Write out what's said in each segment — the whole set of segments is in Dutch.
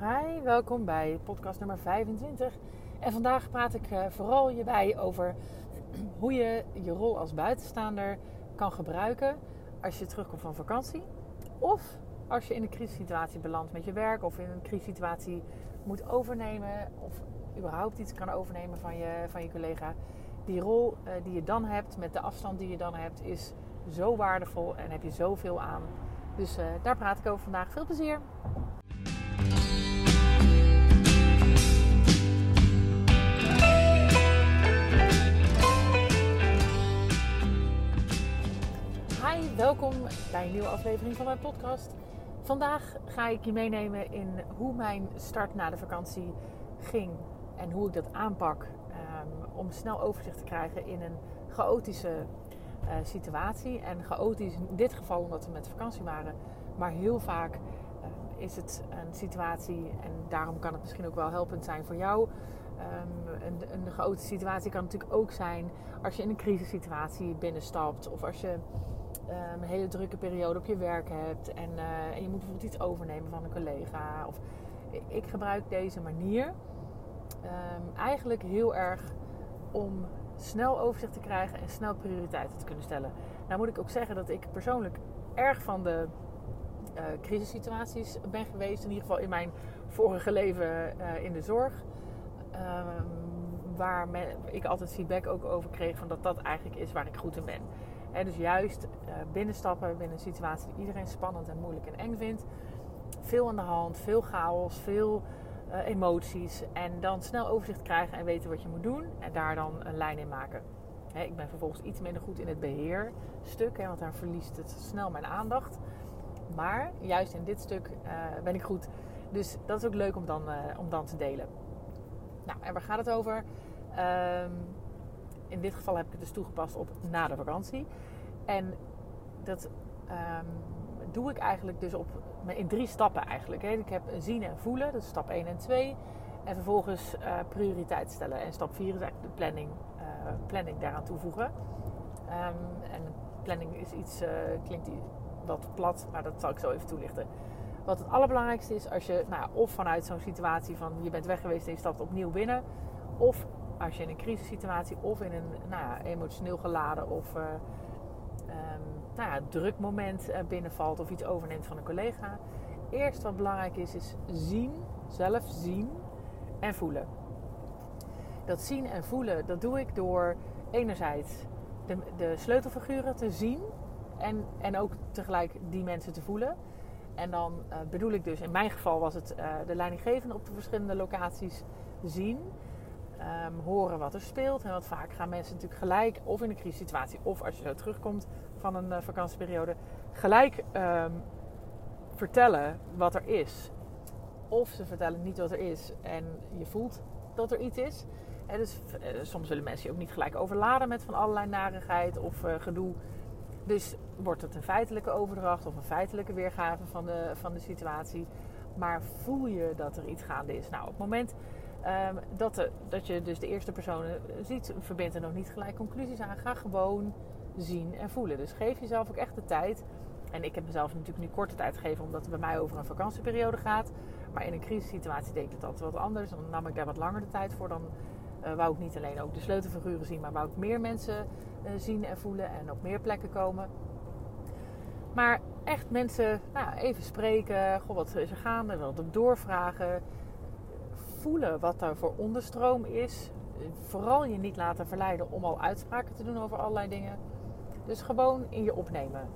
Hi, welkom bij podcast nummer 25. En vandaag praat ik uh, vooral je bij over hoe je je rol als buitenstaander kan gebruiken als je terugkomt van vakantie. Of als je in een crisissituatie belandt met je werk of in een crisissituatie moet overnemen of überhaupt iets kan overnemen van je, van je collega. Die rol uh, die je dan hebt met de afstand die je dan hebt is zo waardevol en heb je zoveel aan. Dus uh, daar praat ik over vandaag. Veel plezier! Welkom bij een nieuwe aflevering van mijn podcast. Vandaag ga ik je meenemen in hoe mijn start na de vakantie ging en hoe ik dat aanpak um, om snel overzicht te krijgen in een chaotische uh, situatie. En chaotisch in dit geval omdat we met vakantie waren, maar heel vaak uh, is het een situatie en daarom kan het misschien ook wel helpend zijn voor jou. Um, een, een chaotische situatie kan natuurlijk ook zijn als je in een crisissituatie binnenstapt of als je um, een hele drukke periode op je werk hebt en, uh, en je moet bijvoorbeeld iets overnemen van een collega. Of, ik gebruik deze manier um, eigenlijk heel erg om snel overzicht te krijgen en snel prioriteiten te kunnen stellen. Nou moet ik ook zeggen dat ik persoonlijk erg van de uh, crisissituaties ben geweest. In ieder geval in mijn vorige leven uh, in de zorg. Um, waar ik altijd feedback ook over kreeg van dat dat eigenlijk is waar ik goed in ben. Dus juist uh, binnenstappen binnen een situatie die iedereen spannend en moeilijk en eng vindt. Veel aan de hand, veel chaos, veel uh, emoties. En dan snel overzicht krijgen en weten wat je moet doen. En daar dan een lijn in maken. Ik ben vervolgens iets minder goed in het beheerstuk. He, want daar verliest het snel mijn aandacht. Maar juist in dit stuk uh, ben ik goed. Dus dat is ook leuk om dan, om dan te delen. Nou, en waar gaat het over? Um, in dit geval heb ik het dus toegepast op na de vakantie. En dat um, doe ik eigenlijk dus op, in drie stappen eigenlijk. Hè. Ik heb zien en voelen, dat is stap 1 en 2. En vervolgens uh, prioriteit stellen. En stap 4 is eigenlijk de planning, uh, planning daaraan toevoegen. Um, en planning is iets, uh, klinkt wat plat, maar dat zal ik zo even toelichten. Wat het allerbelangrijkste is als je, nou, of vanuit zo'n situatie van je bent weg geweest en je stapt opnieuw binnen. Of als je in een crisissituatie of in een nou ja, emotioneel geladen of uh, druk moment uh, binnenvalt of iets overneemt van een collega. Eerst wat belangrijk is, is zien, zelf zien en voelen. Dat zien en voelen, dat doe ik door enerzijds de, de sleutelfiguren te zien en, en ook tegelijk die mensen te voelen. En dan uh, bedoel ik dus, in mijn geval was het de leidinggevende op de verschillende locaties zien. Um, horen wat er speelt. En wat vaak gaan mensen natuurlijk gelijk, of in een crisissituatie, of als je zo terugkomt van een uh, vakantieperiode, gelijk um, vertellen wat er is. Of ze vertellen niet wat er is en je voelt dat er iets is. En dus uh, soms willen mensen je ook niet gelijk overladen met van allerlei narigheid of uh, gedoe. Dus wordt het een feitelijke overdracht of een feitelijke weergave van de, van de situatie. Maar voel je dat er iets gaande is? Nou, op het moment um, dat, dat je dus de eerste persoon ziet, verbind er nog niet gelijk conclusies aan. Ga gewoon zien en voelen. Dus geef jezelf ook echt de tijd. En ik heb mezelf natuurlijk nu korte tijd gegeven, omdat het bij mij over een vakantieperiode gaat. Maar in een crisissituatie deed ik het altijd wat anders. Dan nam ik daar wat langer de tijd voor. Dan uh, wou ik niet alleen ook de sleutelfiguren zien, maar wou ik meer mensen uh, zien en voelen en op meer plekken komen. Maar echt mensen nou, even spreken. Wat is er gaande? Wat doorvragen. Voelen wat er voor onderstroom is. Vooral je niet laten verleiden om al uitspraken te doen over allerlei dingen. Dus gewoon in je opnemen.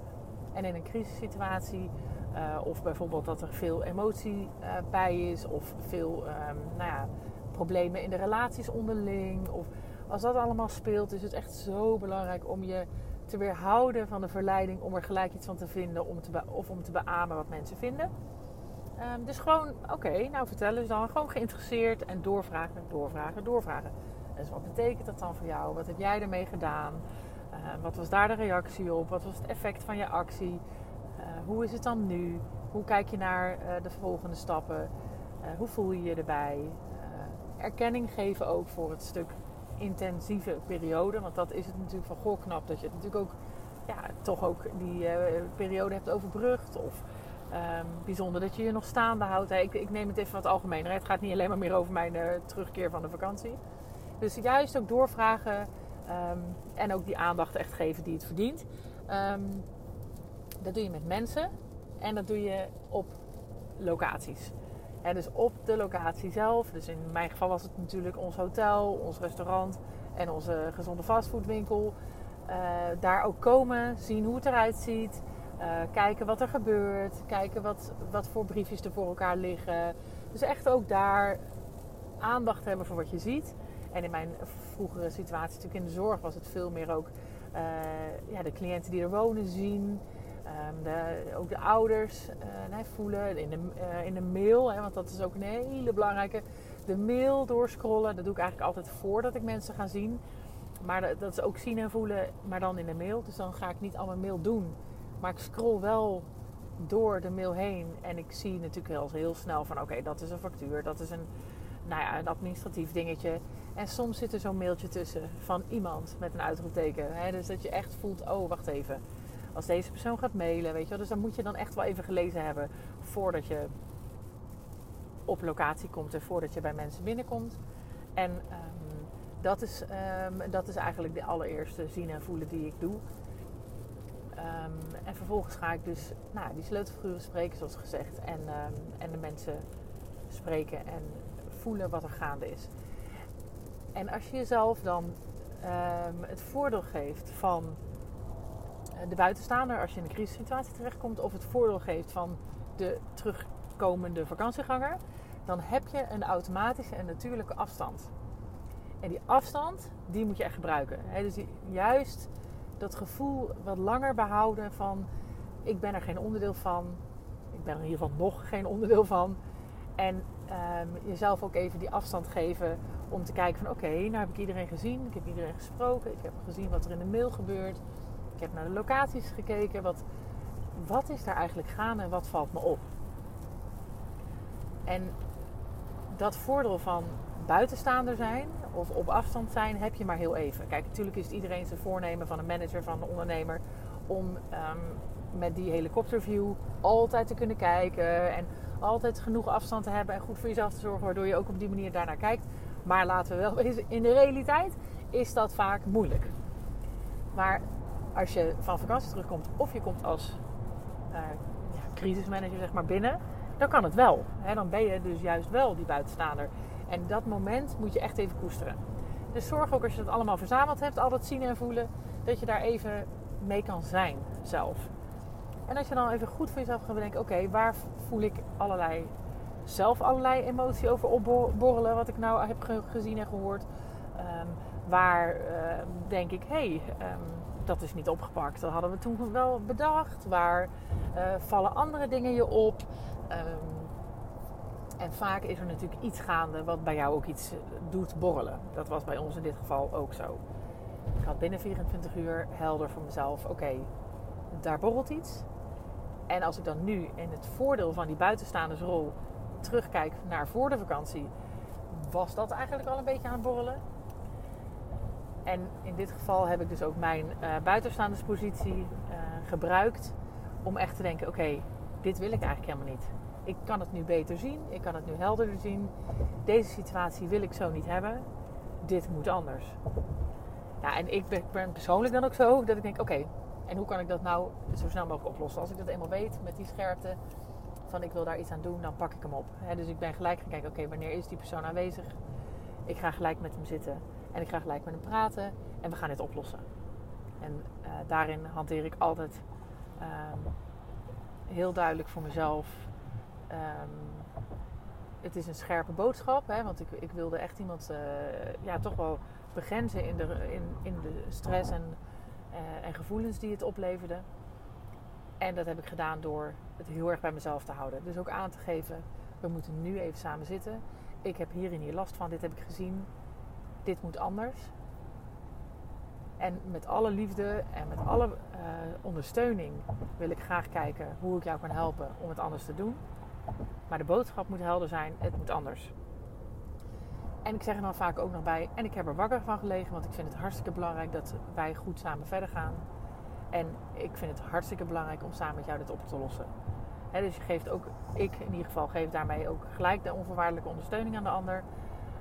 En in een crisissituatie, uh, of bijvoorbeeld dat er veel emotie uh, bij is, of veel um, nou ja, problemen in de relaties onderling. Of als dat allemaal speelt, is het echt zo belangrijk om je te weerhouden van de verleiding om er gelijk iets van te vinden om te of om te beamen wat mensen vinden. Um, dus gewoon, oké, nou vertellen ze dan. Gewoon geïnteresseerd en doorvragen, doorvragen, doorvragen. Dus wat betekent dat dan voor jou? Wat heb jij ermee gedaan? Uh, wat was daar de reactie op? Wat was het effect van je actie? Uh, hoe is het dan nu? Hoe kijk je naar uh, de volgende stappen? hoe voel je je erbij? erkenning geven ook voor het stuk intensieve periode. Want dat is het natuurlijk van goh knap dat je het natuurlijk ook ja, toch ook die periode hebt overbrugd. Of Ehm, bijzonder dat je je nog staande houdt. Ik, ik, neem het even wat algemener. Het gaat niet alleen maar meer over mijn uh, terugkeer van de vakantie. Dus juist ook doorvragen um, en ook die aandacht echt geven die het verdient. Um, dat doe je met mensen en dat doe je op locaties. En dus op de locatie zelf. Dus in mijn geval was het natuurlijk ons hotel, ons restaurant en onze gezonde fastfoodwinkel. Uh, daar ook komen, zien hoe het eruit ziet. Uh, kijken wat er gebeurt. Kijken wat, wat voor briefjes er voor elkaar liggen. Dus echt ook daar aandacht hebben voor wat je ziet. En in mijn vroegere situatie, natuurlijk in de zorg, was het veel meer ook uh, ja, de cliënten die er wonen zien. De, ook de ouders nee, voelen in de, in de mail, hè, want dat is ook een hele belangrijke. De mail doorscrollen, dat doe ik eigenlijk altijd voordat ik mensen ga zien. Maar dat, dat is ook zien en voelen, maar dan in de mail. Dus dan ga ik niet al mijn mail doen. Maar ik scroll wel door de mail heen. En ik zie natuurlijk heel, heel snel van oké, dat is een factuur, dat is een, nou ja, een administratief dingetje. En soms zit er zo'n mailtje tussen van iemand met een uitroepteken. Hè? Dus dat je echt voelt, oh wacht even. Als deze persoon gaat mailen, weet je wel. Dus dan moet je dan echt wel even gelezen hebben voordat je op locatie komt en voordat je bij mensen binnenkomt. En um, dat, is, um, dat is eigenlijk de allereerste zien en voelen die ik doe. Um, en vervolgens ga ik dus nou, die sleutelfiguren spreken, zoals gezegd. En, en de mensen spreken en voelen wat er gaande is. En als je jezelf dan het voordeel geeft van de buitenstaander als je in een crisissituatie terechtkomt, of het voordeel geeft van de terugkomende vakantieganger, dan heb je een automatische en natuurlijke afstand. En die afstand, die moet je echt gebruiken. dus juist dat gevoel wat langer behouden van ik ben er geen onderdeel van. Ik ben in ieder geval nog geen onderdeel van. En um, jezelf ook even die afstand geven om te kijken van oké, okay, nou heb ik iedereen gezien. Ik heb iedereen gesproken. Ik heb gezien wat er in de mail gebeurt. Ik heb naar de locaties gekeken. Wat, wat is daar eigenlijk gaande en wat valt me op? En dat voordeel van buitenstaander zijn of op afstand zijn heb je maar heel even. Kijk, natuurlijk is het iedereen zijn voornemen van een manager, van een ondernemer om um, met die helikopterview altijd te kunnen kijken en altijd genoeg afstand te hebben en goed voor jezelf te zorgen, waardoor je ook op die manier daarnaar kijkt. Maar laten we wel wezen, in de realiteit is dat vaak moeilijk. Maar als je van vakantie terugkomt of je komt als uh, ja, crisismanager zeg maar binnen, dan kan het wel. dan ben je dus juist wel die buitenstaander. En dat moment moet je echt even koesteren. Dus zorg ook als je dat allemaal verzameld hebt, al dat zien en voelen, dat je daar even mee kan zijn zelf. En als je dan even goed voor jezelf gaat bedenken, oké, waar voel ik allerlei, zelf allerlei emotie over opborrelen, wat ik nou heb gezien en gehoord. Um, waar uh, denk ik, hé, hey, um, dat is niet opgepakt. Dat hadden we toen wel bedacht. Waar uh, vallen andere dingen je op? Um, en vaak is er natuurlijk iets gaande wat bij jou ook iets doet borrelen. Dat was bij ons in dit geval ook zo. Ik had binnen 24 uur helder voor mezelf: oké, daar borrelt iets. En als ik dan nu in het voordeel van die buitenstaandersrol terugkijk naar voor de vakantie, was dat eigenlijk al een beetje aan het borrelen. En in dit geval heb ik dus ook mijn uh, buitenstaanderspositie uh, gebruikt om echt te denken: oké, dit wil ik eigenlijk helemaal niet. Ik kan het nu beter zien, ik kan het nu helderder zien. Deze situatie wil ik zo niet hebben. Dit moet anders. Ja, en ik ben persoonlijk dan ook zo dat ik denk: oké, en hoe kan ik dat nou zo snel mogelijk oplossen? Als ik dat eenmaal weet met die scherpte van ik wil daar iets aan doen, dan pak ik hem op. dus ik ben gelijk gaan kijken: oké, wanneer is die persoon aanwezig? Ik ga gelijk met hem zitten en ik ga gelijk met hem praten en we gaan dit oplossen. En uh, daarin hanteer ik altijd um, heel duidelijk voor mezelf. Um, het is een scherpe boodschap, hè, want ik, ik wilde echt iemand uh, ja, toch wel begrenzen in de, in, in de stress en, uh, en gevoelens die het opleverde. En dat heb ik gedaan door het heel erg bij mezelf te houden. Dus ook aan te geven, we moeten nu even samen zitten. Ik heb hierin hier last van, dit heb ik gezien dit moet anders. En met alle liefde en met alle uh, ondersteuning wil ik graag kijken hoe ik jou kan helpen om het anders te doen. Maar de boodschap moet helder zijn, het moet anders. En ik zeg er dan vaak ook nog bij, en ik heb er wakker van gelegen, want ik vind het hartstikke belangrijk dat wij goed samen verder gaan. En ik vind het hartstikke belangrijk om samen met jou dit op te lossen. dus je geeft ook, ik in ieder geval, geef daarmee ook gelijk de onvoorwaardelijke ondersteuning aan de ander.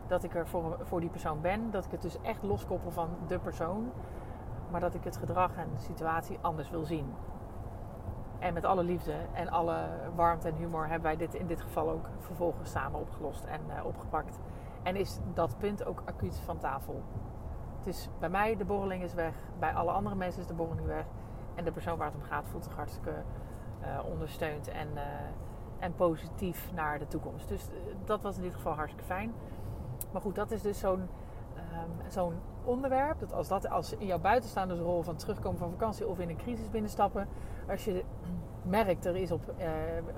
Dat ik er voor, voor die persoon ben. Dat ik het dus echt loskoppel van de persoon. Maar dat ik het gedrag en de situatie anders wil zien. En met alle liefde en alle warmte en humor hebben wij dit in dit geval ook vervolgens samen opgelost en uh, opgepakt. En is dat punt ook acuut van tafel. Het is bij mij, de borreling is weg. Bij alle andere mensen is de borreling weg. En de persoon waar het om gaat voelt zich hartstikke uh, ondersteund en, uh, en positief naar de toekomst. Dus dat was in dit geval hartstikke fijn. Maar goed, dat is dus zo'n um, zo'n onderwerp. Dat als dat als in jouw buitenstaande rol van terugkomen van vakantie of in een crisis binnenstappen. Als je merkt er is op, uh,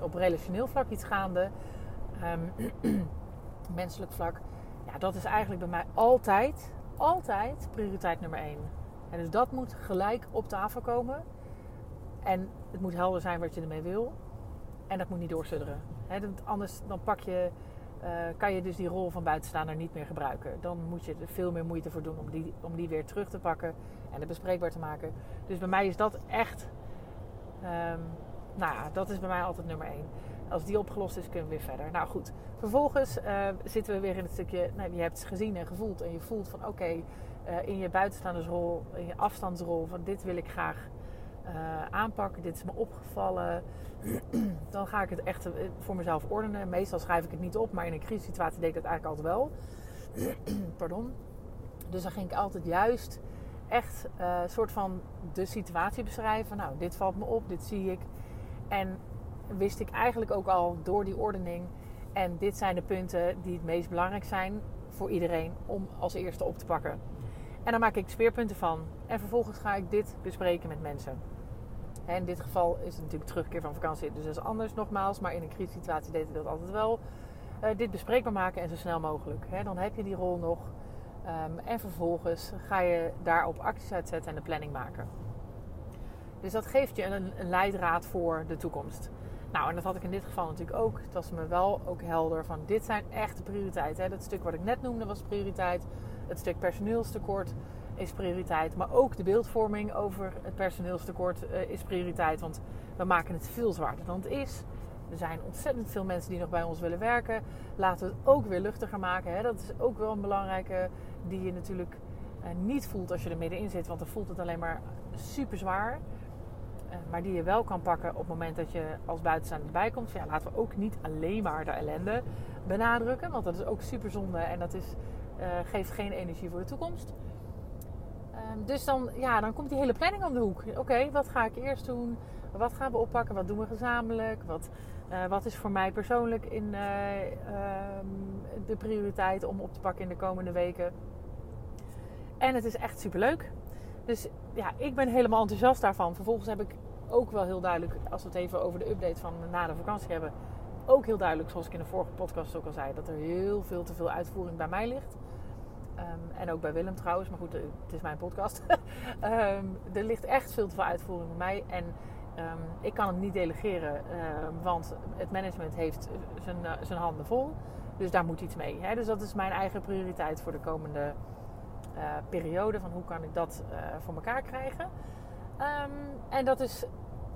op relationeel vlak iets gaande. Um, menselijk vlak. Ja, dat is eigenlijk bij mij altijd, altijd prioriteit nummer één. En dus dat moet gelijk op tafel komen. En het moet helder zijn wat je ermee wil. En dat moet niet doorsudderen. Anders dan pak je uh, kan je dus die rol van buitenstaander niet meer gebruiken. Dan moet je er veel meer moeite voor doen om die, om die weer terug te pakken en het bespreekbaar te maken. Dus bij mij is dat echt, um, nou ja, dat is bij mij altijd nummer één. Als die opgelost is, kunnen we weer verder. Nou goed, vervolgens uh, zitten we weer in het stukje, nou, je hebt gezien en gevoeld en je voelt van oké, uh, in je buitenstaandersrol, in je afstandsrol, van dit wil ik graag uh, aanpakken, dit is me opgevallen. dan ga ik het echt eh, voor mezelf ordenen. Meestal schrijf ik het niet op, maar in een crisissituatie deed ik dat eigenlijk altijd wel. Pardon. Dus dan ging ik altijd juist echt een uh, soort van de situatie beschrijven. Nou, dit valt me op, dit zie ik. En wist ik eigenlijk ook al door die ordening. En dit zijn de punten die het meest belangrijk zijn voor iedereen om als eerste op te pakken. En dan maak ik speerpunten van. En vervolgens ga ik dit bespreken met mensen. in dit geval is het natuurlijk terugkeer van vakantie, dus dat is anders nogmaals. Maar in een crisissituatie deed ik dat altijd wel. Uh, dit bespreekbaar maken en zo snel mogelijk. He, dan heb je die rol nog. Um, en vervolgens ga je daarop acties uitzetten en de planning maken. Dus dat geeft je een, een leidraad voor de toekomst. Nou, en dat had ik in dit geval natuurlijk ook. Het was me wel ook helder van dit zijn echt prioriteiten. Dat stuk wat ik net noemde was prioriteit. Het stuk personeelstekort is prioriteit. Maar ook de beeldvorming over het personeelstekort uh, is prioriteit. Want we maken het veel zwaarder dan het is. Er zijn ontzettend veel mensen die nog bij ons willen werken. Laten we het ook weer luchtiger maken. Hè? Dat is ook wel een belangrijke die je natuurlijk uh, niet voelt als je er middenin zit. Want dan voelt het alleen maar super zwaar. Uh, maar die je wel kan pakken op het moment dat je als buitenstaander erbij komt. Ja, laten we ook niet alleen maar de ellende benadrukken. Want dat is ook super zonde. En dat is uh, geeft geen energie voor de toekomst. Um, dus dan, ja, dan komt die hele planning om de hoek. Oké, wat ga ik eerst doen? Wat gaan we oppakken? Wat doen we gezamenlijk? Wat, uh, wat is voor mij persoonlijk in uh, um, de prioriteit om op te pakken in de komende weken? En het is echt superleuk. Dus ja, ik ben helemaal enthousiast daarvan. Vervolgens heb ik ook wel heel duidelijk, als we het even over de update van na de vakantie hebben, ook heel duidelijk, zoals ik in de vorige podcast ook al zei, dat er heel veel te veel uitvoering bij mij ligt. Um, en ook bij Willem trouwens, maar goed, het is mijn podcast. um, er ligt echt veel te veel uitvoering bij mij. En um, ik kan het niet delegeren, want het management heeft zijn, uh, zijn handen vol. Dus daar moet iets mee. Hè? Dus dat is mijn eigen prioriteit voor de komende uh, periode. Van hoe kan ik dat voor elkaar krijgen. en dat is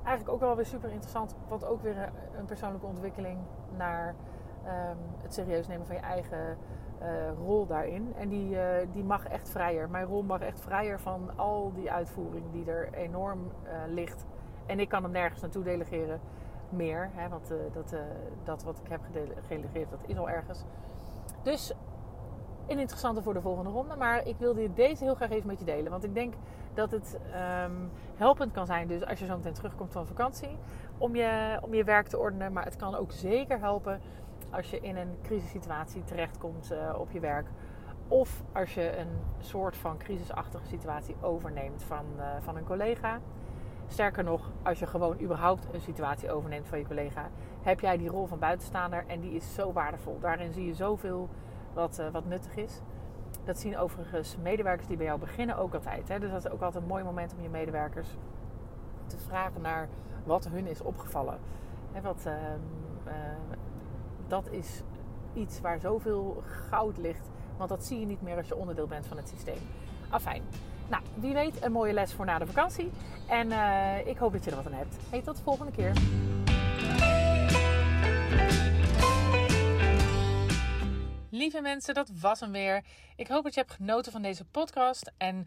eigenlijk ook wel weer super interessant. Want ook weer een persoonlijke ontwikkeling naar het serieus nemen van je eigen rol daarin. En die, uh, die mag echt vrijer. Mijn rol mag echt vrijer van al die uitvoering die er enorm uh, ligt. En ik kan hem nergens naartoe delegeren meer. Hè, want dat, dat wat ik heb gedelegeerd, dat is al ergens. Dus een interessante voor de volgende ronde. Maar ik wilde deze heel graag even met je delen. Want ik denk dat het um, helpend kan zijn. Dus als je zo meteen terugkomt van vakantie. Om je, om je werk te ordenen. Maar het kan ook zeker helpen als je in een crisissituatie terechtkomt uh, op je werk. Of als je een soort van crisisachtige situatie overneemt van, uh, van een collega. Sterker nog, als je gewoon überhaupt een situatie overneemt van je collega, heb jij die rol van buitenstaander en die is zo waardevol. Daarin zie je zoveel wat, uh, wat nuttig is. Dat zien overigens medewerkers die bij jou beginnen ook altijd. Hè? Dus dat is ook altijd een mooi moment om je medewerkers te vragen naar wat hun is opgevallen. Hè, wat, uh, dat is iets waar zoveel goud ligt. Want dat zie je niet meer als je onderdeel bent van het systeem. Afijn. Nou, wie weet, een mooie les voor na de vakantie. En eh, ik hoop dat je er wat aan hebt. Hey, tot de volgende keer. Lieve mensen, dat was hem weer. Ik hoop dat je hebt genoten van deze podcast. En